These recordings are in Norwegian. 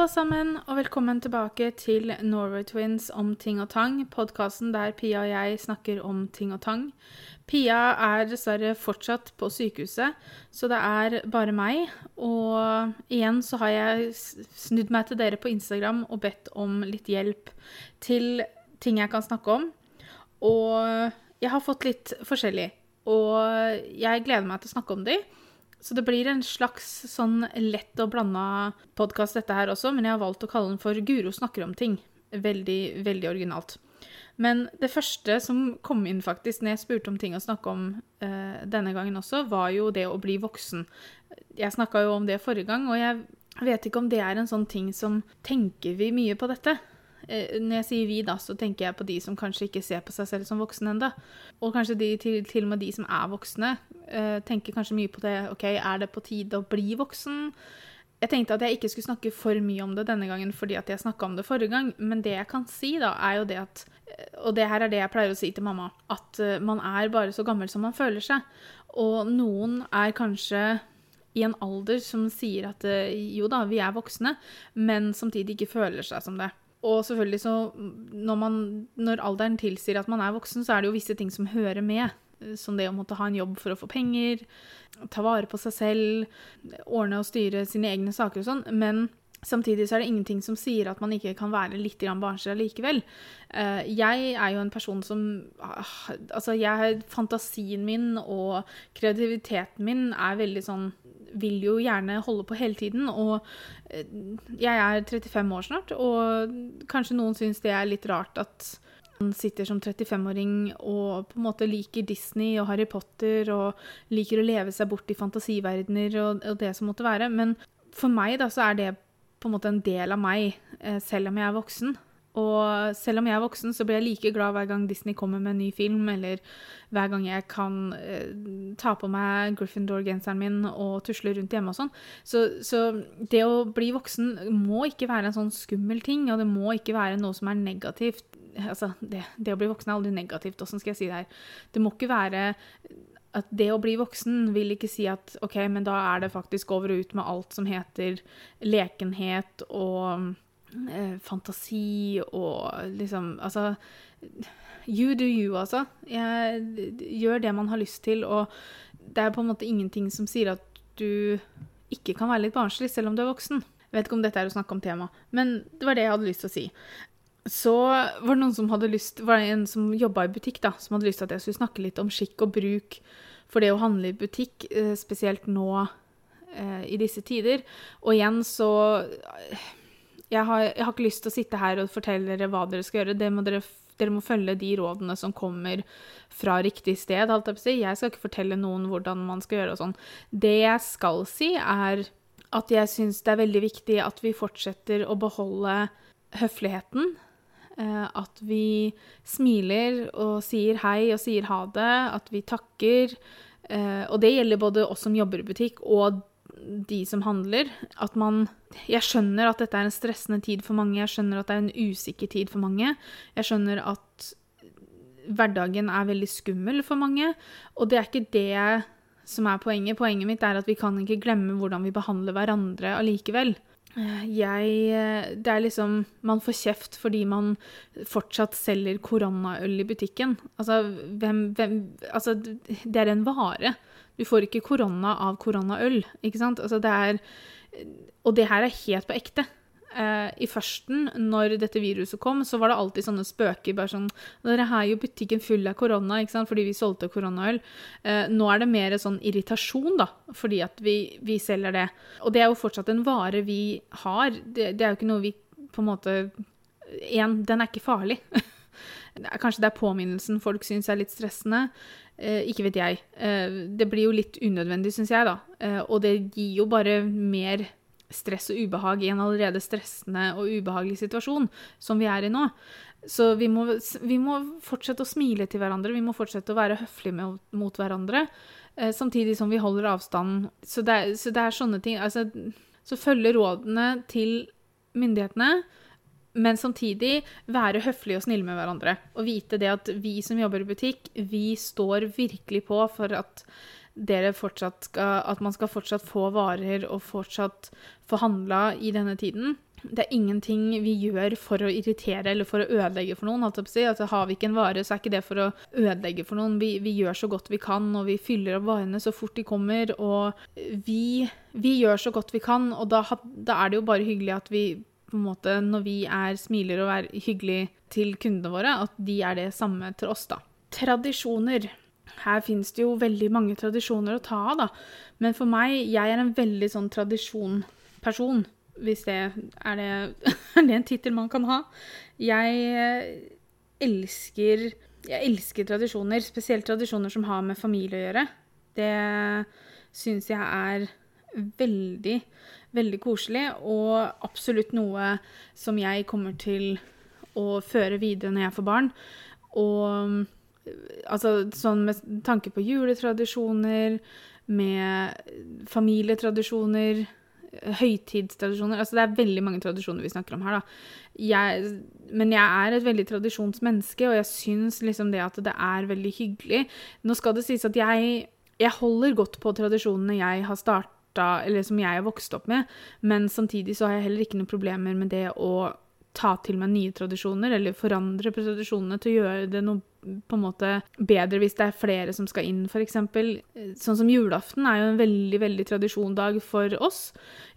alle sammen, og velkommen tilbake til Norway Twins om ting og tang, podkasten der Pia og jeg snakker om ting og tang. Pia er dessverre fortsatt på sykehuset, så det er bare meg. Og igjen så har jeg snudd meg til dere på Instagram og bedt om litt hjelp til ting jeg kan snakke om. Og jeg har fått litt forskjellig, og jeg gleder meg til å snakke om de. Så det blir en slags sånn lett og blanda podkast, dette her også, men jeg har valgt å kalle den for Guro snakker om ting. Veldig, veldig originalt. Men det første som kom inn faktisk når jeg spurte om ting å snakke om uh, denne gangen også, var jo det å bli voksen. Jeg snakka jo om det forrige gang, og jeg vet ikke om det er en sånn ting som Tenker vi mye på dette? Eh, når jeg sier vi, da, så tenker jeg på de som kanskje ikke ser på seg selv som voksne ennå. Og kanskje de, til, til, og med de som er voksne, uh, tenker kanskje mye på det OK, er det på tide å bli voksen? Jeg tenkte at jeg ikke skulle snakke for mye om det denne gangen fordi at jeg snakka om det forrige gang, men det jeg kan si, da, er jo det at eh, Og det her er det jeg pleier å si til mamma, at man er bare så gammel som man føler seg. Og noen er kanskje i en alder som sier at jo da, vi er voksne, men samtidig ikke føler seg som det. Og selvfølgelig så når, man, når alderen tilsier at man er voksen, så er det jo visse ting som hører med. Som det å måtte ha en jobb for å få penger, ta vare på seg selv, ordne og styre sine egne saker og sånn. Men Samtidig så er det ingenting som sier at man ikke kan være litt barnslig likevel. Eh, jeg er jo en person som Altså, jeg, fantasien min og kreativiteten min er veldig sånn Vil jo gjerne holde på hele tiden. Og eh, jeg er 35 år snart, og kanskje noen syns det er litt rart at man sitter som 35-åring og på en måte liker Disney og Harry Potter og liker å leve seg bort i fantasiverdener og, det som måtte være. Men for meg da så er det på en måte en del av meg, eh, selv om jeg er voksen. Og selv om jeg er voksen, så blir jeg like glad hver gang Disney kommer med en ny film, eller hver gang jeg kan eh, ta på meg Gryffindor-genseren min og tusle rundt hjemme og sånn. Så, så, det å bli voksen må ikke være en sånn skummel ting, og det må ikke være noe som er negativt. Altså, det, det å bli voksen er aldri negativt, åssen skal jeg si det her? Det må ikke være at det å bli voksen vil ikke si at OK, men da er det faktisk over og ut med alt som heter lekenhet og eh, fantasi og liksom Altså You do you, altså. Jeg gjør det man har lyst til, og det er på en måte ingenting som sier at du ikke kan være litt barnslig selv om du er voksen. Jeg vet ikke om dette er å snakke om tema, men det var det jeg hadde lyst til å si. Så var det noen som hadde lyst, var det en som jobba i butikk, da, som hadde lyst til at jeg skulle snakke litt om skikk og bruk for det å handle i butikk, eh, spesielt nå eh, i disse tider. Og igjen så jeg har, jeg har, ikke lyst til å sitte her og fortelle dere hva dere skal gjøre. Det må dere, dere må følge de rådene som kommer fra riktig sted. Jeg, skal ikke fortelle noen hvordan man skal gjøre og sånn. Det jeg skal si, er at jeg syns det er veldig viktig at vi fortsetter å beholde høfligheten Eh, at vi smiler og sier hei og sier ha det, at vi takker. Eh, og det gjelder både oss som jobber i butikk og de som handler. At man Jeg skjønner at dette er en stressende tid for mange. Jeg skjønner at det er en usikker tid for mange. Jeg skjønner at hverdagen er veldig skummel for mange. Og det er ikke det som er poenget. Poenget mitt er at vi kan ikke glemme hvordan vi behandler hverandre allikevel. Jeg Det er liksom Man får kjeft fordi man fortsatt selger koronaøl i butikken. Altså, hvem, hvem Altså, det er en vare. Du får ikke korona av koronaøl, ikke sant? Altså, det er Og det her er helt på ekte Uh, i førsten, når dette viruset kom, så var det alltid sånne spøker. bare sånn, Dere er jo butikken full av korona, ikke sant? fordi vi solgte koronaøl. Uh, nå er det mer sånn irritasjon, da, fordi at vi, vi, selger det. Og det er jo fortsatt en vare vi har. Det, det er jo ikke noe vi på en måte Én, den er ikke farlig. Kanskje det er påminnelsen folk syns er litt stressende. Eh, ikke vet jeg. Eh, det blir jo litt unødvendig, syns jeg, da. Eh, og det gir jo bare mer stress og ubehag i en allerede stressende og ubehagelig situasjon som vi er i nå. Så vi må, vi må fortsette å smile til hverandre, vi må fortsette å være høflige med, mot hverandre. Samtidig som vi holder avstanden. Så det, så det er sånne ting altså, Så følge rådene til myndighetene, men samtidig være høflige og snille med hverandre. Og vite det at vi som jobber i butikk, vi står virkelig på for at dere fortsatt skal At man skal fortsatt få varer og fortsatt få handla i denne tiden. det er ingenting vi gjør for å irritere eller for å ødelegge for noen. Altså, Har vi ikke en vare, så er ikke det for å ødelegge for noen. Vi, vi gjør så godt vi kan, og vi fyller opp varene så fort de kommer. Og vi, vi gjør så godt vi kan, og da, da, er det jo bare hyggelig at vi på en måte, når vi er smiler og er hyggelige til kundene våre, at de er det samme til oss, da. Tradisjoner. Her fins det jo veldig mange tradisjoner å ta av, da. Men for meg, jeg er en veldig sånn tradisjonperson hvis det er det, er det en tittel man kan ha. Jeg eh, elsker, jeg elsker tradisjoner, spesielt tradisjoner som har med familie å gjøre. Det syns jeg er veldig, veldig koselig, og absolutt noe som jeg kommer til å føre videre når jeg får barn. Og altså sånn med tanke på juletradisjoner, med familietradisjoner høytidstradisjoner Altså det er veldig mange tradisjoner vi snakker om her, da. Jeg, men jeg er et veldig tradisjonsmenneske, og jeg syns liksom det at det er veldig hyggelig. Nå skal det sies at jeg, jeg holder godt på tradisjonene jeg har starta, eller som jeg har vokst opp med, men samtidig så har jeg heller ikke noen problemer med det å ta til meg nye tradisjoner, eller forandre på tradisjonene til å gjøre det noe på en måte bedre hvis det er flere som skal inn, f.eks. Sånn som julaften er jo en veldig veldig tradisjondag for oss.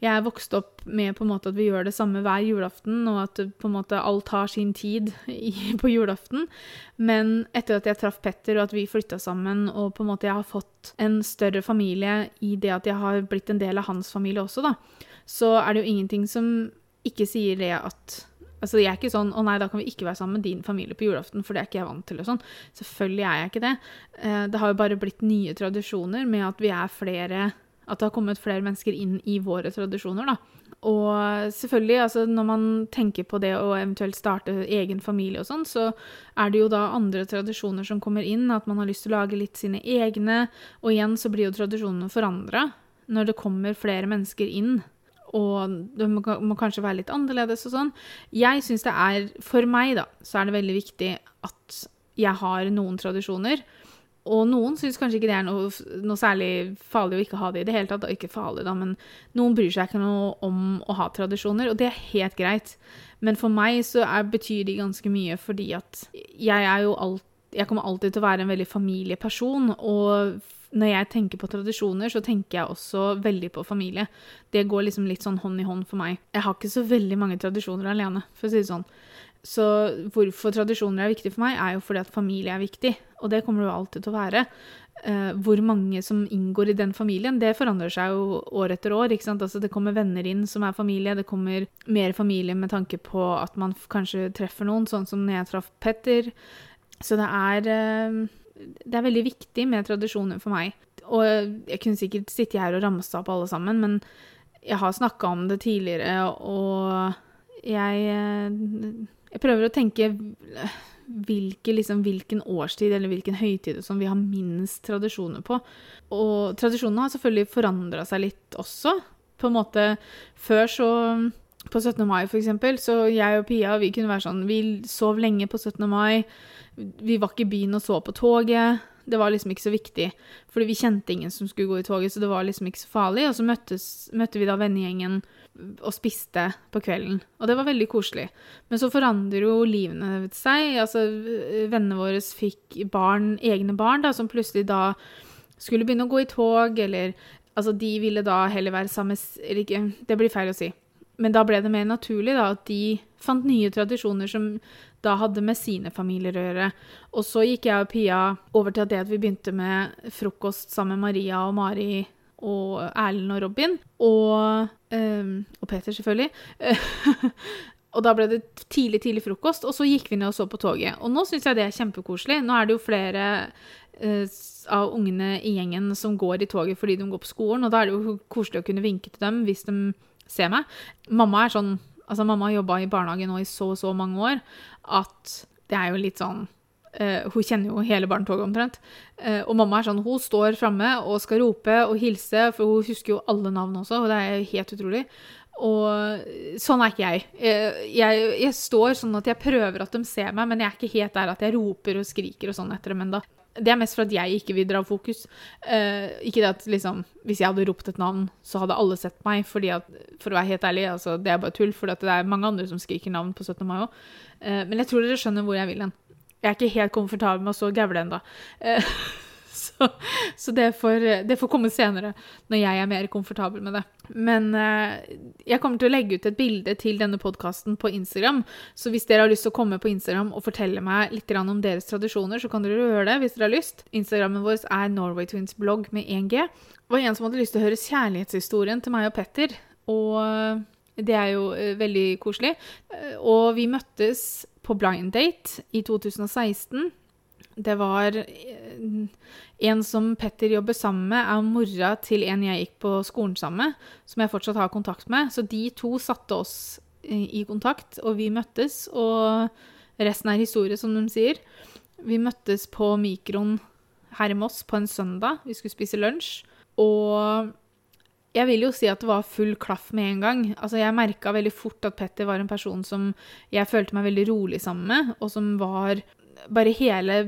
Jeg er vokst opp med på en måte at vi gjør det samme hver julaften, og at på en måte alt har sin tid i, på julaften. Men etter at jeg traff Petter, og at vi flytta sammen, og på en måte jeg har fått en større familie i det at jeg har blitt en del av hans familie også, da, så er det jo ingenting som ikke sier det at Altså, jeg er ikke sånn 'Å nei, da kan vi ikke være sammen med din familie på julaften', for det er ikke jeg vant til. og sånn. Selvfølgelig er jeg ikke det. Eh, det har jo bare blitt nye tradisjoner med at vi er flere At det har kommet flere mennesker inn i våre tradisjoner, da. Og selvfølgelig, altså når man tenker på det å eventuelt starte egen familie og sånn, så er det jo da andre tradisjoner som kommer inn, at man har lyst til å lage litt sine egne. Og igjen så blir jo tradisjonene forandra når det kommer flere mennesker inn og det må, må, kanskje være litt annerledes og sånn. Jeg syns det er For meg, da, så er det veldig viktig at jeg har noen tradisjoner. Og noen syns kanskje ikke det er noe, noe, særlig farlig å ikke ha det i det hele tatt. Ikke farlig, da, men noen bryr seg ikke noe om å ha tradisjoner, og det er helt greit. Men for meg så er, betyr de ganske mye fordi at jeg er jo alt Jeg kommer alltid til å være en veldig familieperson, og når jeg tenker på tradisjoner, så tenker jeg også veldig på familie. Det går liksom litt sånn hånd i hånd for meg. Jeg har ikke så veldig mange tradisjoner alene, for å si det sånn. Så hvorfor tradisjoner er viktig for meg, er jo fordi at familie er viktig. Og det kommer det jo alltid til å være. Uh, hvor mange som inngår i den familien, det forandrer seg jo år etter år. ikke sant? Altså Det kommer venner inn som er familie, det kommer mer familie med tanke på at man kanskje treffer noen, sånn som når jeg traff Petter. Så det er uh, det er veldig viktig med tradisjoner for meg. Og jeg kunne sikkert sitte her og ramse opp alle sammen, men jeg har snakka om det tidligere, og jeg, jeg prøver å tenke hvilke, liksom, hvilken årstid eller hvilken høytid som vi har minst tradisjoner på. Og tradisjonene har selvfølgelig forandra seg litt også. På en måte Før så På 17. mai, for eksempel, så jeg og Pia vi kunne være sånn Vi sov lenge på 17. mai. Vi var ikke i byen og så på toget. Det var liksom ikke så viktig, fordi vi kjente ingen som skulle gå i toget, så det var liksom ikke så farlig. Og så møttes, møtte vi da vennegjengen og spiste på kvelden, og det var veldig koselig. Men så forandrer jo livene seg. Altså, vennene våre fikk barn, egne barn, da, som plutselig da skulle begynne å gå i tog, eller Altså, de ville da heller være sammen Eller ikke, det blir feil å si. Men da ble det mer naturlig da, at de fant nye tradisjoner som da hadde med sine familier å gjøre. Og så gikk jeg og Pia over til det at vi begynte med frokost sammen med Maria og Mari og Erlend og Robin. Og, um, og Peter, selvfølgelig. og da ble det tidlig, tidlig frokost, og så gikk vi ned og så på toget. Og nå syns jeg det er kjempekoselig. Nå er det jo flere uh, av ungene i gjengen som går i toget fordi de går på skolen, og da er det jo koselig å kunne vinke til dem hvis de ser meg. Mamma er sånn Altså, mamma har jobba i barnehage nå i så og så mange år at det er jo litt sånn Uh, hun kjenner jo hele barnetoget omtrent. Uh, og mamma er sånn, hun står framme og skal rope og hilse, for hun husker jo alle navn også, og det er helt utrolig. Og sånn er ikke jeg. Uh, jeg. jeg. står sånn at jeg prøver at de ser meg, men jeg er ikke helt der at jeg roper og skriker og sånn etter dem ennå. Det er mest for at jeg ikke vil dra fokus. Uh, ikke det at liksom Hvis jeg hadde ropt et navn, så hadde alle sett meg. fordi at, For å være helt ærlig, altså, det er bare tull, for det er mange andre som skriker navn på 17. mai òg. Uh, men jeg tror dere skjønner hvor jeg vil hen. Jeg er ikke helt komfortabel med å stå og gavle ennå. Eh, så, så det, får, det, får, komme senere, når jeg er mer komfortabel med det. Men eh, jeg kommer til å legge ut et bilde til denne podkasten på Instagram. Så hvis dere har lyst til å komme på Instagram og fortelle meg litt om deres tradisjoner, så kan dere gjøre det hvis dere har lyst. Instagrammen vår er Norway Twins blogg med 1G. Det var en som hadde lyst til å høre kjærlighetshistorien til meg og Petter. Og eh, det er jo uh, veldig koselig. Og vi møttes på blind date i 2016. Det var eh, en som Petter jobber sammen med, er mora til en jeg gikk på skolen sammen med, som jeg fortsatt har kontakt med. Så de to satte oss i kontakt, og vi møttes. Og resten er historie, som de sier. Vi møttes på Mikron her i Moss på en søndag. Vi skulle spise lunsj. Og jeg vil jo si at det var full klaff med en gang. Altså, jeg merka veldig fort at Petter var en person som jeg følte meg veldig rolig sammen med, og som var bare hele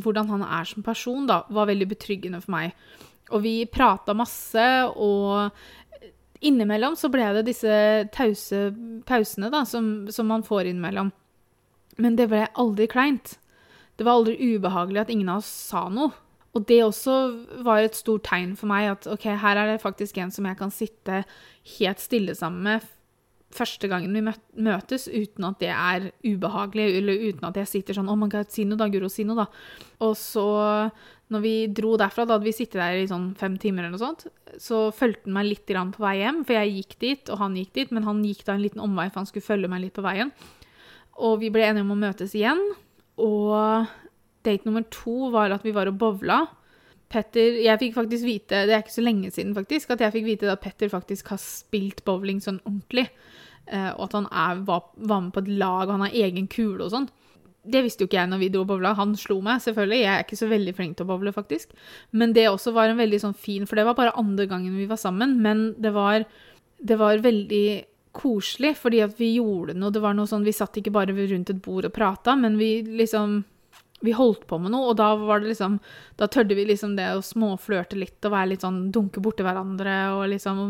hvordan han er som person, da, var veldig betryggende for meg. Og vi prata masse, og innimellom så ble det disse tause pausene da, som, som man får innimellom. Men det ble aldri kleint. Det var aldri ubehagelig at ingen av oss sa noe. Og det også var et stort tegn for meg at ok, her er det faktisk en som jeg kan sitte helt stille sammen med første gangen vi møtes uten at det er ubehagelig, eller uten at jeg sitter sånn oh my god, si noe da, Guro, si noe, da'. Og så, når vi dro derfra, da hadde vi sittet der i sånn fem timer eller noe sånt, så fulgte han meg litt på vei hjem, for jeg gikk dit, og han gikk dit, men han gikk da en liten omvei, for han skulle følge meg litt på veien. Og vi ble enige om å møtes igjen, og date nummer to var at vi var og bowla. Petter Jeg fikk faktisk vite, det er ikke så lenge siden faktisk, at jeg fikk vite at Petter faktisk har spilt bowling sånn ordentlig. Eh, og at han er, var, var, med på et lag, og han har egen kule og sånn. Det visste jo ikke jeg når vi dro og bowla. Han slo meg, selvfølgelig. Jeg er ikke så veldig flink til å bowle, faktisk. Men det også var en veldig sånn fin For det var bare andre gangen vi var sammen, men det var, det var veldig koselig, fordi at vi gjorde noe. Det var noe sånn Vi satt ikke bare rundt et bord og prata, men vi liksom vi holdt på med noe, og da var det liksom Da tørde vi liksom det å småflørte litt og være litt sånn dunke borti hverandre og liksom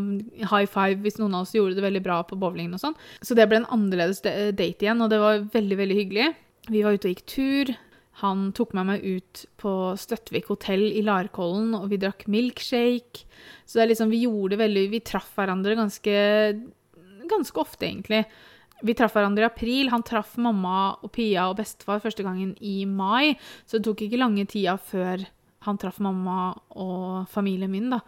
high five hvis noen av oss gjorde det veldig bra på bowlingen og sånn. Så det ble en annerledes date igjen, og det var veldig, veldig hyggelig. Vi var ute og gikk tur. Han tok med meg ut på Støttvik hotell i Larkollen, og vi drakk milkshake. Så det er liksom, vi gjorde veldig Vi traff hverandre ganske, ganske ofte, egentlig. Vi traff hverandre i april. Han traff mamma og Pia og bestefar første gangen i mai, så det tok ikke lange tida før han traff mamma og familien min, da.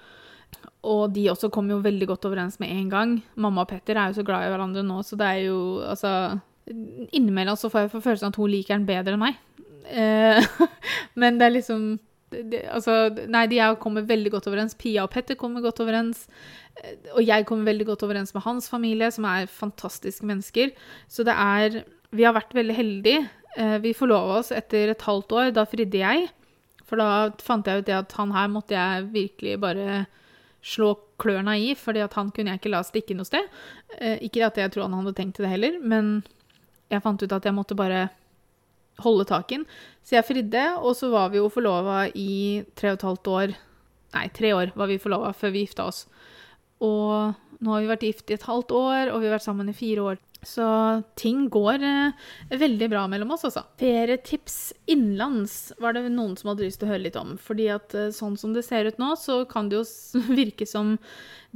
Og de også kom jo veldig godt overens med en gang. Mamma og Petter er jo så glad i hverandre nå, så det er jo altså Innimellom så får jeg følelsen at hun liker han bedre enn meg. Eh, men det er liksom det, altså, nei, de kommer veldig godt overens. Pia og Petter kommer godt overens. Eh, og jeg kommer veldig godt overens med hans familie, som er fantastiske mennesker. Så det er Vi har vært veldig heldige. Eh, vi forlova oss etter et halvt år. Da fridde jeg. For da fant jeg ut det at han her måtte jeg virkelig bare slå klørne i, fordi at han kunne jeg ikke la stikke noe sted. Eh, ikke at jeg tror han hadde tenkt til det heller, men jeg fant ut at jeg måtte bare holde taken. Så jeg fridde, og så var vi jo forlova i tre og et halvt år. Nei, tre år var vi forlova før vi gifta oss. Og nå har vi vært gift i et halvt år, og vi har vært sammen i fire år. Så ting går eh, veldig bra mellom oss, altså. Ferietips innenlands var det noen som hadde lyst til å høre litt om. Fordi at eh, sånn som det ser ut nå, så kan det jo virke som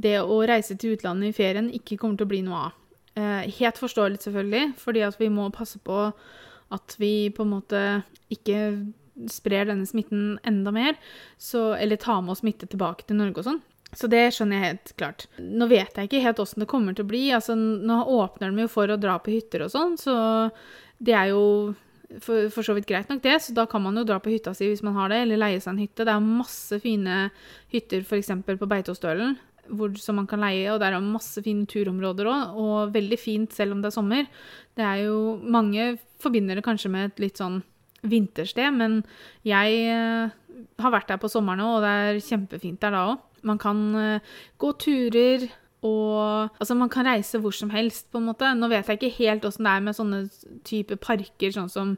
det å reise til utlandet i ferien ikke kommer til å bli noe av. Eh, helt forståelig, selvfølgelig, fordi at vi må passe på at vi på en måte ikke sprer denne smitten enda mer, så, eller tar med oss smitte tilbake til Norge og sånn. Så det skjønner jeg helt klart. Nå vet jeg ikke helt åssen det kommer til å bli. Altså, nå åpner de jo for å dra på hytter og sånn, så det er jo for, for, så vidt greit nok, det. Så da kan man jo dra på hytta si hvis man har det, eller leie seg en hytte. Det er masse fine hytter f.eks. på Beitostølen som man kan leie, og der er masse fine turområder òg, og veldig fint selv om det er sommer. Det er jo Mange forbinder det kanskje med et litt sånn vintersted, men jeg eh, har vært der på sommeren òg, og det er kjempefint der da òg. Man kan uh, gå turer Og altså, man kan reise hvor som helst, på en måte. Nå vet jeg ikke helt åssen det er med sånne type parker, sånn som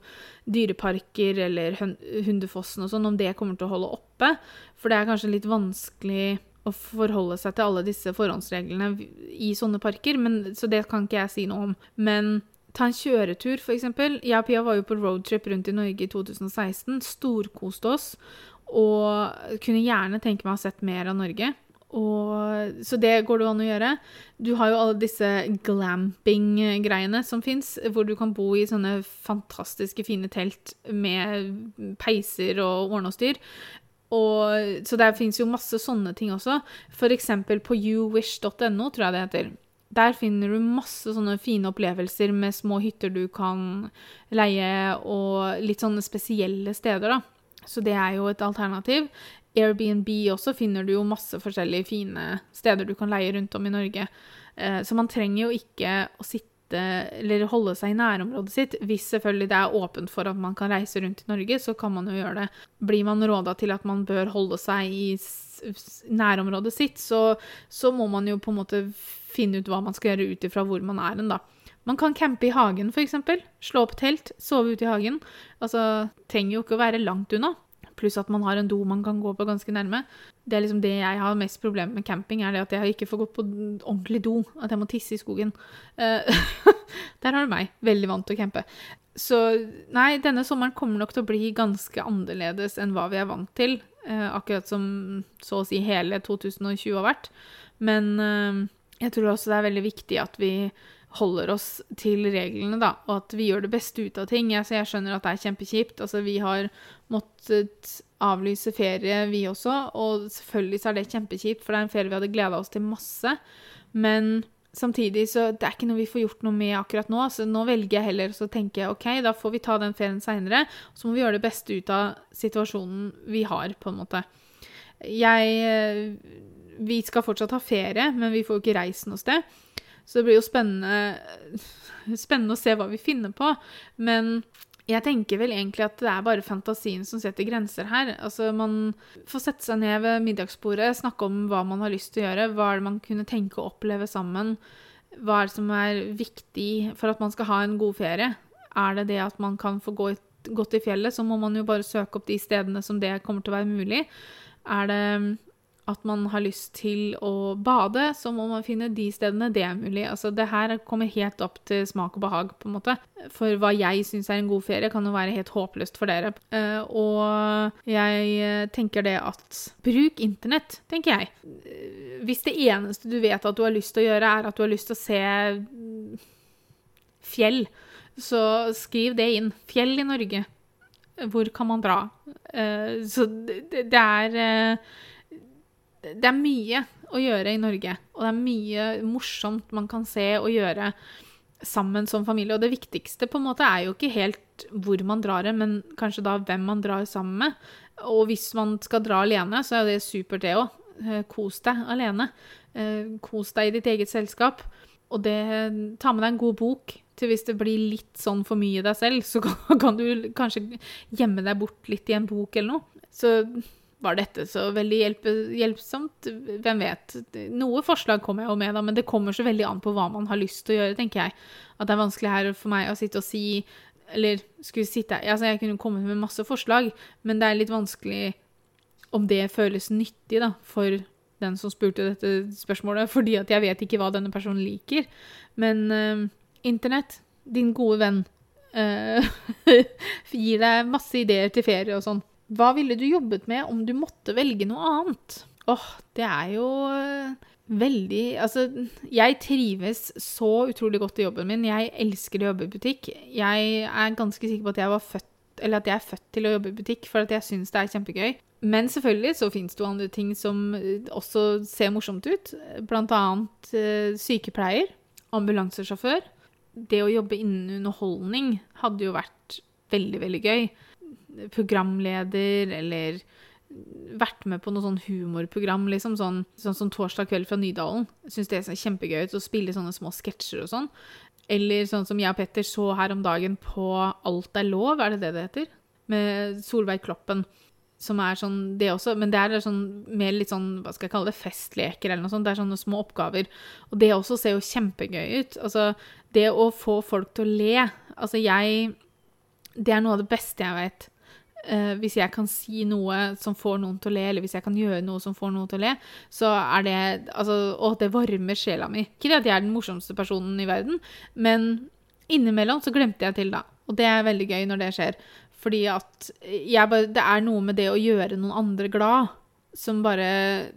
dyreparker eller Hundefossen og sånn, om det kommer til å holde oppe. For det er kanskje litt vanskelig å forholde seg til alle disse forhåndsreglene i sånne parker, men, så det kan ikke jeg si noe om. Men ta en kjøretur, f.eks. Jeg og Pia var jo på roadtrip rundt i Norge i 2016. Storkoste oss. Og kunne gjerne tenke meg å ha sett mer av Norge. Og, så det går det an å gjøre. Du har jo alle disse glamping-greiene som fins, hvor du kan bo i sånne fantastiske fine telt med peiser og ordne og så der fins jo masse sånne ting også. Eksempel på youwish.no, tror jeg det heter. Der finner du masse sånne fine opplevelser med små hytter du kan leie, og litt sånne spesielle steder, da. Så det er jo et alternativ. Airbnb også finner du jo masse forskjellige fine steder du kan leie rundt om i Norge. Eh, så man trenger jo ikke å sitte eller holde seg i nærområdet sitt. Hvis selvfølgelig det er åpent for at man kan reise rundt i Norge, så kan man jo gjøre det. Blir man råda til at man bør holde seg i nærområdet sitt, så, så må man jo på en måte finne ut hva man skal gjøre ut ifra hvor man er hen, da. Man kan campe i hagen, f.eks. Slå opp telt, sove ute i hagen. Altså, trenger jo ikke å være langt unna. Pluss at man har en do man kan gå på ganske nærme. Det er liksom det jeg har mest problemer med camping, er det at jeg ikke får gått på ordentlig do. At jeg må tisse i skogen. Uh, der har du meg. Veldig vant til å campe. Så nei, denne sommeren kommer nok til å bli ganske annerledes enn hva vi er vant til. Uh, akkurat som så å si hele 2020 har vært. Men uh, jeg tror også det er veldig viktig at vi holder oss til reglene, da, og at vi gjør det beste ut av ting. Altså, jeg skjønner at det er kjempekjipt. Altså, vi har måttet avlyse ferie, vi også, og selvfølgelig så er det kjempekjipt, for det er en ferie vi hadde gleda oss til masse. Men samtidig så det er ikke noe vi får gjort noe med akkurat nå. Så nå velger jeg heller å tenke OK, da får vi ta den ferien seinere. Så må vi gjøre det beste ut av situasjonen vi har, på en måte. Jeg eh, Vi skal fortsatt ha ferie, men vi får jo ikke reist noe sted. Så det blir jo spennende, spennende å se hva vi finner på. Men jeg tenker vel egentlig at det er bare fantasien som setter grenser her. Altså, man får sette seg ned ved middagsbordet, snakke om hva man har lyst til å gjøre. Hva er det man kunne tenke å oppleve sammen? Hva er det som er viktig for at man skal ha en god ferie? Er det det at man kan få gå godt i fjellet, så må man jo bare søke opp de stedene som det kommer til å være mulig. Er det at man har lyst til å bade, så må man finne de stedene det er mulig. Altså, det her kommer helt opp til smak og behag, på en måte. For hva jeg syns er en god ferie, kan jo være helt håpløst for dere. Uh, og jeg tenker det at bruk internett, tenker jeg. Hvis det eneste du vet at du har lyst til å gjøre, er at du har lyst til å se fjell, så skriv det inn. Fjell i Norge. Hvor kan man dra? Så det, er det er mye å gjøre i Norge, og det er mye morsomt man kan se og gjøre sammen som familie. Og det viktigste på en måte er jo ikke helt hvor man drar det, men kanskje da hvem man drar sammen med. Og hvis man skal dra alene, så er det supert, det òg. Eh, kos deg alene. Eh, kos deg i ditt eget selskap. Og det, ta med deg en god bok til hvis det blir litt sånn for mye deg selv, så kan du kanskje gjemme deg bort litt i en bok eller noe. Så var dette så veldig hjelp, hjelpsomt? Hvem vet. Noe forslag kommer jeg jo med, da, men det kommer så veldig an på hva man har lyst til å gjøre, tenker jeg. At det er vanskelig her for meg å sitte og si Eller skulle sitte Altså, jeg kunne kommet med masse forslag, men det er litt vanskelig om det føles nyttig, da, for den som spurte dette spørsmålet, fordi at jeg vet ikke hva denne personen liker. Men uh, internett, din gode venn, uh, gir deg masse ideer til ferie og sånn. Hva ville du jobbet med om du måtte velge noe annet? Åh, det er jo eh, veldig Altså, jeg trives så utrolig godt i jobben min. Jeg elsker å jobbe i butikk. Jeg er ganske sikker på at jeg født at jeg er født til å jobbe i butikk, for at jeg syns det er kjempegøy. Men selvfølgelig så fins det jo andre ting som eh, også ser morsomt ut. Blant annet eh, sykepleier, ambulansesjåfør. Det å jobbe innen underholdning hadde jo vært veldig, veldig gøy programleder eller vært med på noe sånn humorprogram, liksom, sånn, sånn som Torsdag kveld fra Nydalen. Syns det er kjempegøy ut å spille sånne små sketsjer og sånn. Eller sånn som jeg og Petter så her om dagen på Alt er lov, er det det det heter? Med Solveig Kloppen. som er sånn det også, men det er sånn mer litt sånn, hva skal jeg kalle det, festleker eller noe sånt. Det er sånne små oppgaver. Og det også ser jo kjempegøy ut. Altså, det å få folk til å le Altså, jeg Det er noe av det beste jeg vet. Eh, hvis jeg kan si noe som får noen til å le, eller hvis jeg kan gjøre noe som får noen til å le, så er det Altså, å, det varmer sjela mi. Ikke det at jeg er den morsomste personen i verden, men innimellom så glemte jeg til, da. Og det er veldig gøy når det skjer. Fordi at bare Det er noe med det å gjøre noen andre glad som bare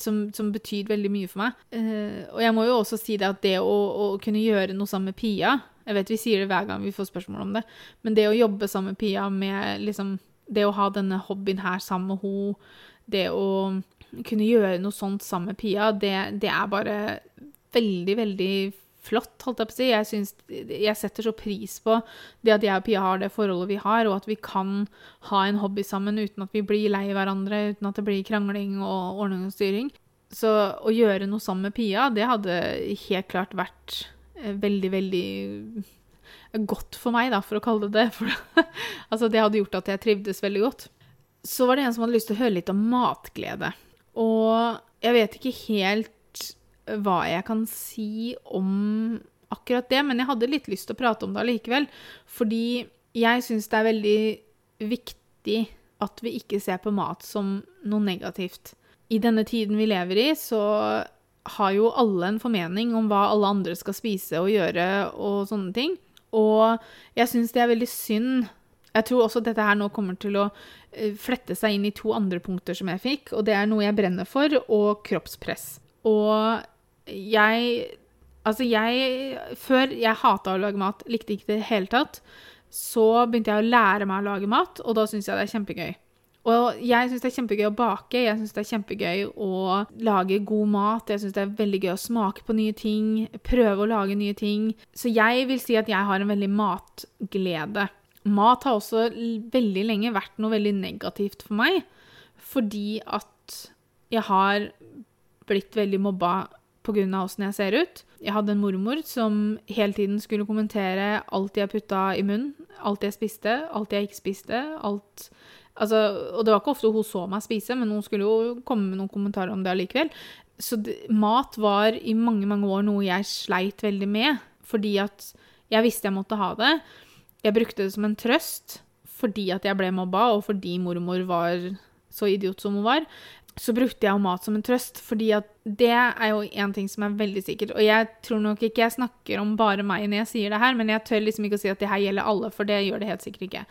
som, som betyr veldig mye for meg. Eh, og jeg må jo også si det at det å, å kunne gjøre noe sammen med Pia Jeg vet vi sier det hver gang vi får spørsmål om det, men det å jobbe sammen med Pia med liksom Det å ha denne hobbyen her sammen med henne, det å kunne gjøre noe sånt sammen med Pia, det, det er bare veldig, veldig flott, holdt jeg på å si. Jeg, synes, jeg setter så pris på det at jeg og Pia har det forholdet vi har, og at vi kan ha en hobby sammen uten at vi blir lei hverandre, uten at det blir krangling og ordning og styring. Så å gjøre noe sammen med Pia, det hadde helt klart vært eh, veldig, veldig godt for meg, da, for å kalle det det. For altså, det hadde gjort at jeg trivdes veldig godt. Så var det en som hadde lyst til å høre litt om matglede. Og jeg vet ikke helt hva jeg kan si om akkurat det, men jeg hadde litt lyst til å prate om det allikevel. Fordi jeg syns det er veldig viktig at vi ikke ser på mat som noe negativt. I denne tiden vi lever i, så har jo alle en formening om hva alle andre skal spise og gjøre og sånne ting. Og jeg syns det er veldig synd. Jeg tror også dette her nå kommer til å eh, flette seg inn i to andre punkter som jeg fikk, og det er noe jeg brenner for, og kroppspress. Og jeg Altså, jeg Før jeg hata å lage mat, likte ikke det i det hele tatt. Så begynte jeg å lære meg å lage mat, og da syns jeg det er kjempegøy. Og jeg syns det er kjempegøy å bake, jeg syns det er kjempegøy å lage god mat. Jeg syns det er veldig gøy å smake på nye ting, prøve å lage nye ting. Så jeg vil si at jeg har en veldig matglede. Mat har også veldig lenge vært noe veldig negativt for meg, fordi at jeg har blitt veldig mobba pga. åssen jeg ser ut. Jeg hadde en mormor som hele tiden skulle kommentere alt jeg putta i munnen. Alt jeg spiste, alt jeg ikke spiste. alt... Altså, og det var ikke ofte hun så meg spise, men hun skulle jo komme med noen kommentarer om det allikevel. Så det, mat var i mange, mange år noe jeg sleit veldig med, fordi at jeg visste jeg måtte ha det. Jeg brukte det som en trøst fordi at jeg ble mobba, og fordi mormor var så idiot som hun var så brukte jeg jo mat som en trøst, fordi at det er jo en ting som er veldig sikkert. Og jeg tror nok ikke jeg snakker om bare meg når jeg sier det her, men jeg tør liksom ikke å si at det her gjelder alle, for det gjør det helt sikkert ikke.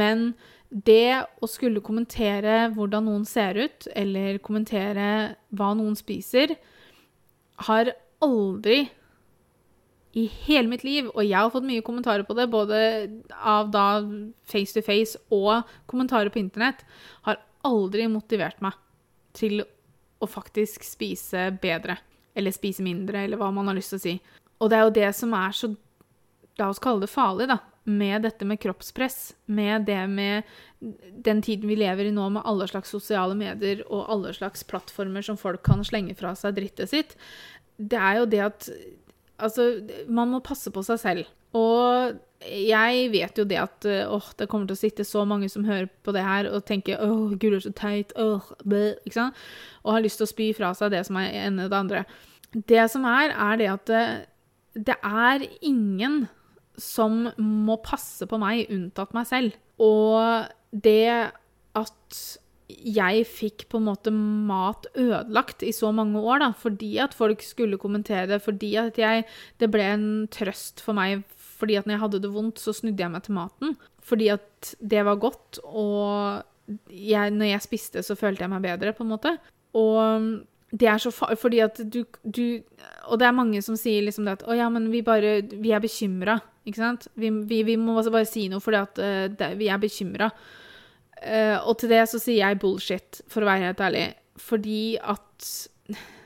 Men det å skulle kommentere hvordan noen ser ut, eller kommentere hva noen spiser, har aldri i hele mitt liv, og jeg har fått mye kommentarer på det, både av da face to face og kommentarer på internett, har aldri motivert meg til å faktisk spise bedre. Eller spise mindre, eller hva man har lyst til å si. Og det er jo det som er så La oss kalle det farlig, da. Med dette med kroppspress. Med det med den tiden vi lever i nå, med alle slags sosiale medier og alle slags plattformer som folk kan slenge fra seg drittet sitt. Det er jo det at Altså, man må passe på seg selv. Og jeg vet jo det at åh, det kommer til å sitte så mange som hører på det her og tenker åh, gud, er så teit, åh, bleh, ikke sant? Og har lyst til å spy fra seg det som er ene det andre. Det som er, er det at det, det er ingen som må passe på meg unntatt meg selv. Og det at jeg fikk på en måte mat ødelagt i så mange år, da, fordi at folk skulle kommentere det, fordi at jeg Det ble en trøst for meg fordi at når jeg hadde det vondt, så snudde jeg meg til maten. Fordi at det var godt, og jeg, når jeg spiste, så følte jeg meg bedre, på en måte. Og det er så farlig, fordi at du, du, Og det er mange som sier liksom det at Å ja, men vi bare Vi er bekymra, ikke sant? Vi, vi, vi, må bare si noe fordi at uh, det, vi er bekymra. Uh, eh, og til det så sier jeg bullshit, for å være helt ærlig. Fordi at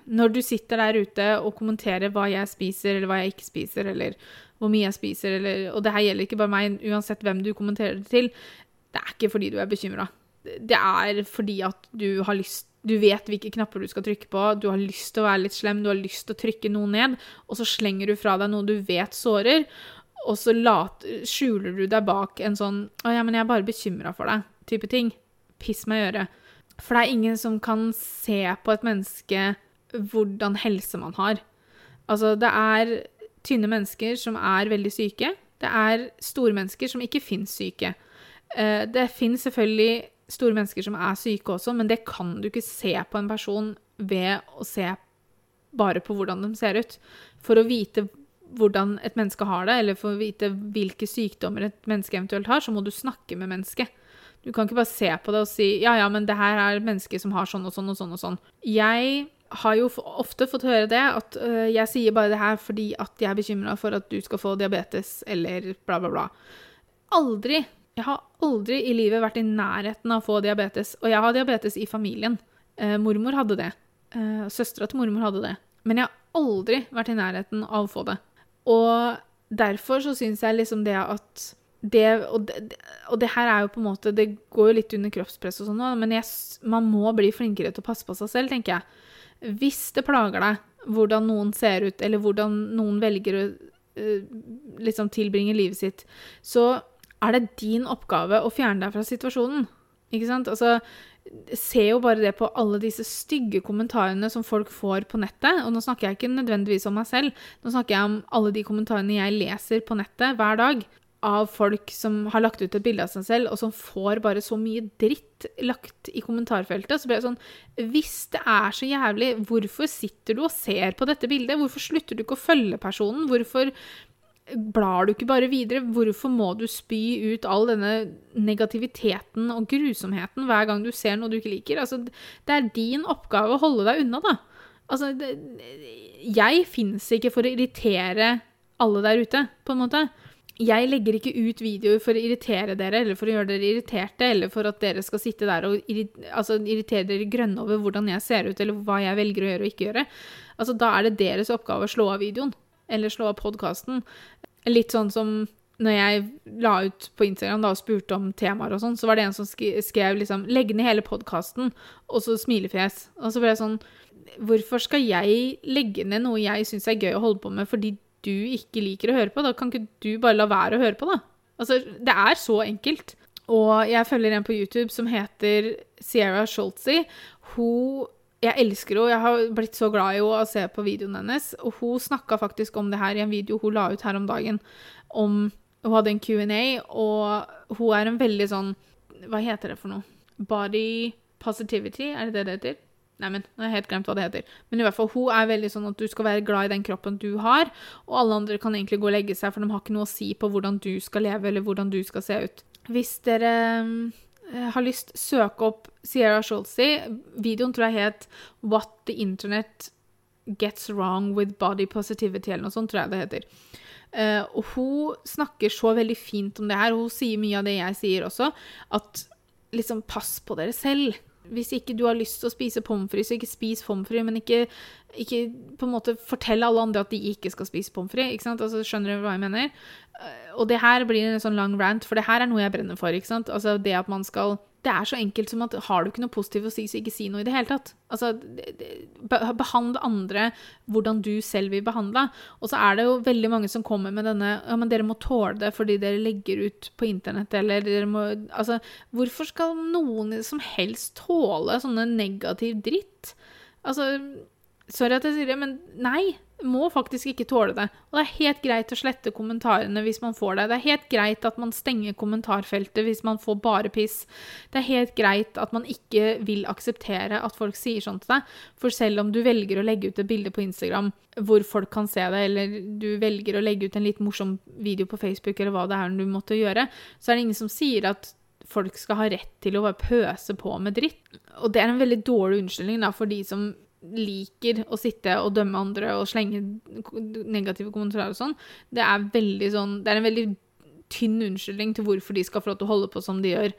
når du sitter der ute og kommenterer hva jeg spiser, eller hva jeg ikke spiser, eller hvor mye jeg spiser, eller Og det her gjelder ikke bare meg, uansett hvem du kommenterer det til. Det er ikke fordi du er bekymra. Det er fordi at du har lyst Du vet hvilke knapper du skal trykke på, du har lyst til å være litt slem, du har lyst til å trykke noe ned, og så slenger du fra deg noe du vet sårer, og så later, skjuler du deg bak en sånn 'Å ja, men jeg er bare bekymra for deg', type ting. piss meg i øret. For det er ingen som kan se på et menneske hvordan helse man har. Altså, det er tynne mennesker som er veldig syke. Det er store mennesker som ikke fins syke. Eh, det fins selvfølgelig store mennesker som er syke også, men det kan du ikke se på en person ved å se bare på hvordan de ser ut. For å vite hvordan et menneske har det, eller for å vite hvilke sykdommer et menneske eventuelt har, så må du snakke med mennesket. Du kan ikke bare se på det og si ja, ja, men det her er et menneske som har sånn og sånn og sånn og sånn. Jeg har jo ofte fått høre det, at øh, jeg sier bare det her fordi at jeg er bekymra for at du skal få diabetes, eller bla, bla, bla. Aldri. Jeg har aldri i livet vært i nærheten av å få diabetes. Og jeg har diabetes i familien. Eh, mormor hadde det. Eh, Søstera til mormor hadde det. Men jeg har aldri vært i nærheten av å få det. Og derfor så syns jeg liksom det at det og, det og, det her er jo på en måte Det går jo litt under kroppspress og sånn, men jeg, man må bli flinkere til å passe på seg selv, tenker jeg. Hvis det plager deg hvordan noen ser ut, eller hvordan noen velger å uh, liksom tilbringe livet sitt, så er det din oppgave å fjerne deg fra situasjonen. Ikke sant? Altså, se jo bare det på alle disse stygge kommentarene som folk får på nettet. Og nå snakker jeg ikke nødvendigvis om meg selv, nå snakker jeg om alle de kommentarene jeg leser på nettet hver dag av folk som har lagt ut et bilde av seg selv, og som får bare så mye dritt lagt i kommentarfeltet. Så blir jeg sånn Hvis det er så jævlig, hvorfor sitter du og ser på dette bildet? Hvorfor slutter du ikke å følge personen? Hvorfor blar du ikke bare videre? Hvorfor må du spy ut all denne negativiteten og grusomheten hver gang du ser noe du ikke liker? Altså, det er din oppgave å holde deg unna, da. Altså, det, jeg fins ikke for å irritere alle der ute, på en måte jeg legger ikke ut videoer for å irritere dere, eller for å gjøre dere irriterte, eller for at dere skal sitte der og altså, irritere dere grønne over hvordan jeg ser ut, eller hva jeg velger å gjøre og ikke gjøre. Altså, da er det deres oppgave å slå av videoen, eller slå av podkasten. Litt sånn som når jeg la ut på Instagram da, og spurte om temaer og sånn, så var det en som skrev liksom 'legg ned hele podkasten', og så smilefjes. Og så ble jeg sånn Hvorfor skal jeg legge ned noe jeg syns er gøy å holde på med, fordi du ikke liker å høre på, da kan ikke du bare la være å høre på, da? Altså, det er så enkelt. Og jeg følger en på YouTube som heter Sierra Sholtzy. Hun Jeg elsker henne. Jeg har blitt så glad i henne å se på videoen hennes. Og hun snakka faktisk om det her i en video hun la ut her om dagen. Om Hun hadde en Q&A, og hun er en veldig sånn Hva heter det for noe? Body positivity, er det det det heter? Neimen, nå har jeg helt glemt hva det heter. Men i hvert fall, hun er veldig sånn at du skal være glad i den kroppen du har, og alle andre kan egentlig gå og legge seg, for de har ikke noe å si på hvordan du skal leve, eller hvordan du skal se ut. Hvis dere har lyst, søk opp Sierra Sholsey. Videoen tror jeg het What the Internet Gets Wrong with Body Positivity, eller noe sånt, tror jeg det heter. Uh, og hun snakker så veldig fint om det her, hun sier mye av det jeg sier også, at liksom pass på dere selv. Hvis ikke du har lyst til å spise pommes frites, så ikke spis pommes frites, men ikke, ikke, på en måte fortell alle andre at de ikke skal spise pommes frites. Altså, skjønner du hva jeg mener? Eh, og det her blir en sånn lang rant, for det her er noe jeg brenner for. Altså det at man skal det er så enkelt som at har du ikke noe positivt å si, så ikke si noe i det hele tatt. Altså, behandle andre hvordan du selv vil behandle. Og så er det jo veldig mange som kommer med denne Ja, men dere må tåle det fordi dere legger ut på internett, eller dere må Altså, hvorfor skal noen som helst tåle sånne negativ dritt? Altså, sorry at jeg sier det, men nei må faktisk ikke tåle det. Og det er helt greit å slette kommentarene hvis man får det. Det er helt greit at man stenger kommentarfeltet hvis man får bare piss. Det er helt greit at man ikke vil akseptere at folk sier sånn til deg. For selv om du velger å legge ut et bilde på Instagram hvor folk kan se det, eller du velger å legge ut en litt morsom video på Facebook, eller hva det er du måtte gjøre, så er det ingen som sier at folk skal ha rett til å bare pøse på med dritt. Og det er en veldig dårlig unnskyldning da, for de som liker å sitte og dømme andre og slenge negative kommentarer og sånn, det er veldig sånn Det er en veldig tynn unnskyldning til hvorfor de skal få lov til å holde på som de gjør,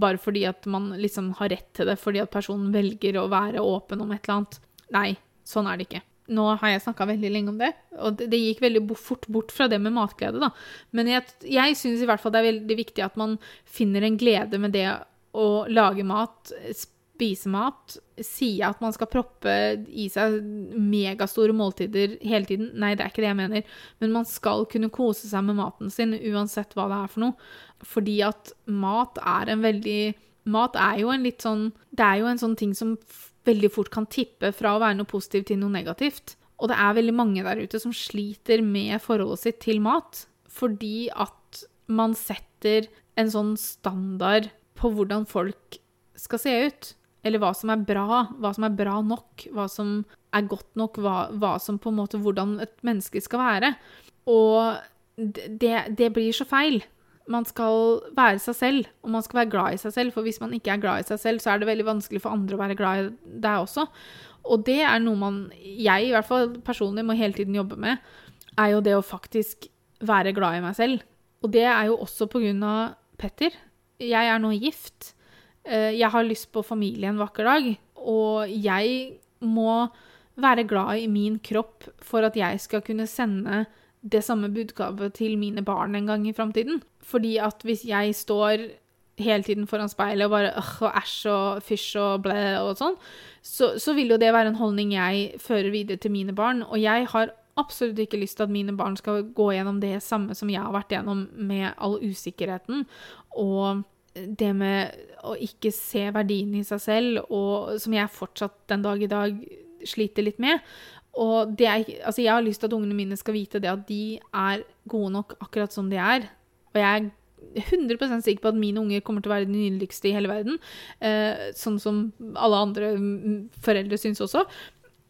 bare fordi at man liksom har rett til det, fordi at personen velger å være åpen om et eller annet. Nei, sånn er det ikke. Nå har jeg snakka veldig lenge om det, og det, gikk veldig fort bort fra det med matglede, da. Men jeg, jeg syns i hvert fall det er veldig viktig at man finner en glede med det å lage mat, spise mat, si at man skal proppe i seg megastore måltider hele tiden. Nei, det er ikke det jeg mener. Men man skal kunne kose seg med maten sin uansett hva det er for noe. Fordi at mat er en veldig mat er jo en litt sånn Det er jo en sånn ting som veldig fort kan tippe fra å være noe positivt til noe negativt. Og det er veldig mange der ute som sliter med forholdet sitt til mat fordi at man setter en sånn standard på hvordan folk skal se ut. Eller hva som er bra, hva som er bra nok, hva som er godt nok, hva, hva som på en måte Hvordan et menneske skal være. Og det, det blir så feil man skal være seg selv, og man skal være glad i seg selv. For hvis man ikke er glad i seg selv, så er det veldig vanskelig for andre å være glad i deg også. Og det er noe man, jeg i hvert fall personlig, må hele tiden jobbe med, er jo det å faktisk være glad i meg selv. Og det er jo også på grunn av Petter. Jeg er nå gift. Eh, jeg har lyst på familie en vakker dag, og jeg må være glad i min kropp for at jeg skal kunne sende det samme budskapet til mine barn en gang i framtiden. Fordi at hvis jeg står hele tiden foran speilet og bare øh, og æsj og fysj og blæ og sånn, så, så, vil jo det være en holdning jeg fører videre til mine barn. Og jeg har absolutt ikke lyst til at mine barn skal gå gjennom det samme som jeg har vært gjennom med all usikkerheten og det med å ikke se verdien i seg selv, og som jeg fortsatt den dag i dag sliter litt med. Og er, altså jeg har lyst til at ungene mine skal vite det at de er gode nok akkurat som de er. Og jeg er 100 sikker på at mine unger kommer til å være de nydeligste i hele verden. Eh, sånn som alle andre foreldre syns også.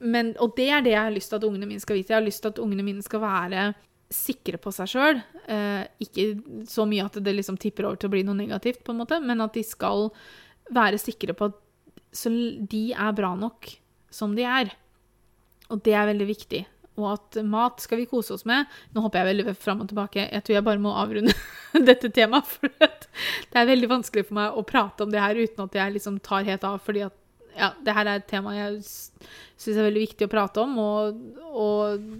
Men, og det er det jeg har lyst til at ungene mine skal vite. Jeg har lyst til at ungene mine skal være sikre på seg sjøl. Eh, ikke så mye at det liksom tipper over til å bli noe negativt, på en måte, men at de skal være sikre på at de er bra nok som de er. Og det er veldig viktig. Og at mat skal vi kose oss med. Nå hopper jeg veldig fram og tilbake. Jeg tror jeg bare må avrunde dette temaet. For det er veldig vanskelig for meg å prate om det her uten at jeg liksom tar helt av. fordi at ja, det her er et tema jeg syns er veldig viktig å prate om. Og, og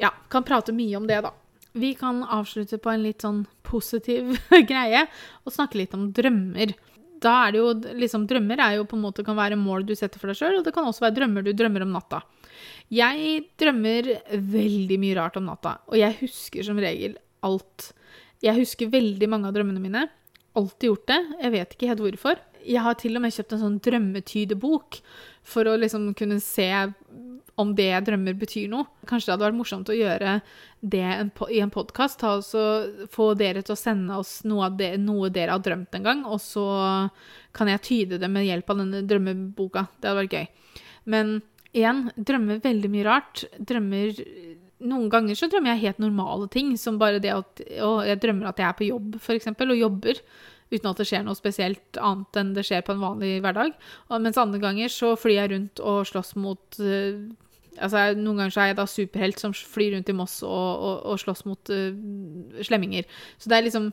ja, kan prate mye om det, da. Vi kan avslutte på en litt sånn positiv greie og snakke litt om drømmer da er det jo liksom Drømmer er jo på en måte kan være mål du setter for deg sjøl, og det kan også være drømmer du drømmer om natta. Jeg drømmer veldig mye rart om natta, og jeg husker som regel alt. Jeg husker veldig mange av drømmene mine. Alltid gjort det. Jeg vet ikke helt hvorfor. Jeg har til og med kjøpt en sånn drømmetydebok for å liksom kunne se om det jeg drømmer, betyr noe. Kanskje det hadde vært morsomt å gjøre det i en podkast. Få dere til å sende oss noe, det, noe, dere har drømt en gang, og så kan jeg tyde det med hjelp av denne drømmeboka. Det hadde vært gøy. Men igjen, drømmer veldig mye rart. Drømmer Noen ganger så drømmer jeg helt normale ting, som bare det at Å, jeg drømmer at jeg er på jobb, f.eks., og jobber uten at det skjer noe spesielt annet enn det skjer på en vanlig hverdag. Og mens andre ganger så flyr jeg rundt og slåss mot uh, Altså, noen ganger er jeg da superhelt som flyr rundt i Moss og, og, og slåss mot uh, slemminger. Så det er liksom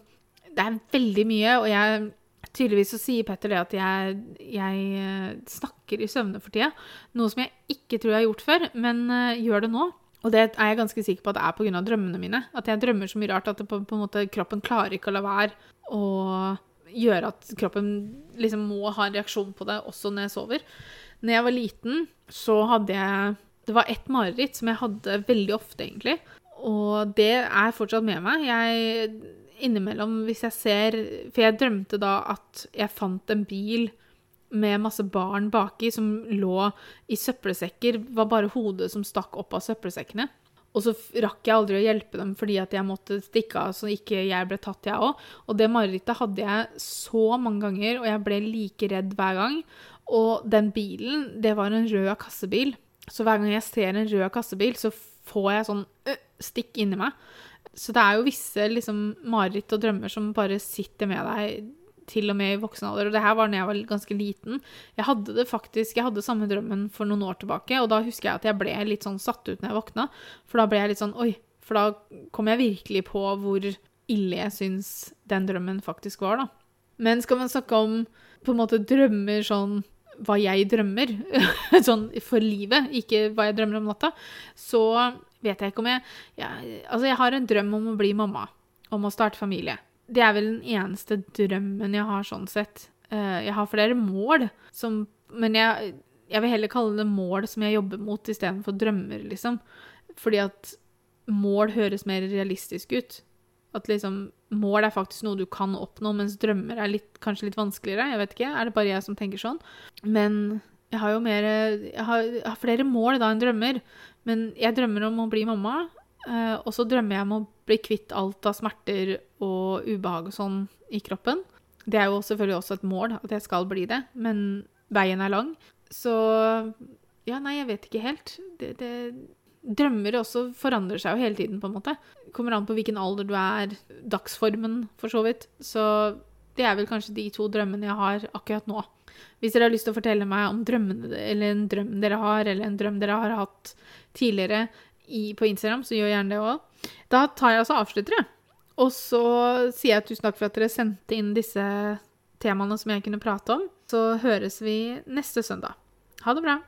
Det er veldig mye, og jeg Tydeligvis så sier Petter det at jeg, jeg uh, snakker i søvne for tida. Noe som jeg ikke tror jeg har gjort før, men uh, gjør det nå. Og det er jeg ganske sikker på at det er pga. drømmene mine. At jeg drømmer så mye rart at på, på måte, kroppen klarer ikke å la være å gjøre at kroppen liksom må ha en reaksjon på det også når jeg sover. Når jeg var liten, så hadde jeg det var ett mareritt som jeg hadde veldig ofte, egentlig. Og det er fortsatt med meg. Jeg innimellom, hvis jeg ser For jeg drømte da at jeg fant en bil med masse barn baki som lå i søppelsekker. Var bare hodet som stakk opp av søppelsekkene. Og så rakk jeg aldri å hjelpe dem fordi at jeg måtte stikke av så ikke jeg ble tatt, jeg òg. Og det marerittet hadde jeg så mange ganger, og jeg ble like redd hver gang. Og den bilen, det var en rød kassebil. Så hver gang jeg ser en rød kassebil, så får jeg sånn øh, stikk inni meg. Så det er jo visse liksom, mareritt og drømmer som bare sitter med deg til og med i voksen alder. Og det her var da jeg var ganske liten. Jeg hadde det faktisk, jeg hadde samme drømmen for noen år tilbake, og da husker jeg at jeg ble litt sånn satt ut når jeg våkna. For da ble jeg litt sånn oi. For da kom jeg virkelig på hvor ille jeg syns den drømmen faktisk var, da. Men skal man snakke om på en måte drømmer sånn hva jeg drømmer, sånn for livet, ikke hva jeg drømmer om natta, så vet jeg ikke om jeg, jeg Altså, jeg har en drøm om å bli mamma. Om å starte familie. Det er vel den eneste drømmen jeg har sånn sett. Eh, jeg har flere mål, som, men jeg, jeg vil heller kalle det mål som jeg jobber mot, istedenfor drømmer, liksom. Fordi at mål høres mer realistisk ut. At liksom mål er faktisk noe du kan oppnå, mens drømmer er litt, kanskje litt vanskeligere. Jeg vet ikke. Er det bare jeg som tenker sånn? Men jeg har jo mer Jeg jeg har flere mål da enn drømmer. Men jeg drømmer om å bli mamma. Eh, og så drømmer jeg om å bli kvitt alt av smerter og ubehag og sånn i kroppen. Det er jo selvfølgelig også et mål at jeg skal bli det, men veien er lang. Så ja, nei, jeg vet ikke helt. Det, det, drømmer også forandrer seg jo hele tiden, på en måte. Kommer an på hvilken alder du er, dagsformen, for så vidt. Så det er vel kanskje de to drømmene jeg har akkurat nå. Hvis dere har lyst til å fortelle meg om drømmene, eller en drøm dere har, eller en drøm dere har hatt tidligere i, på Instagram, så gjør gjerne det òg. Da tar jeg altså avslutter, jeg. Og så sier jeg tusen takk for at dere sendte inn disse temaene som jeg kunne prate om. Så høres vi neste søndag. Ha det bra.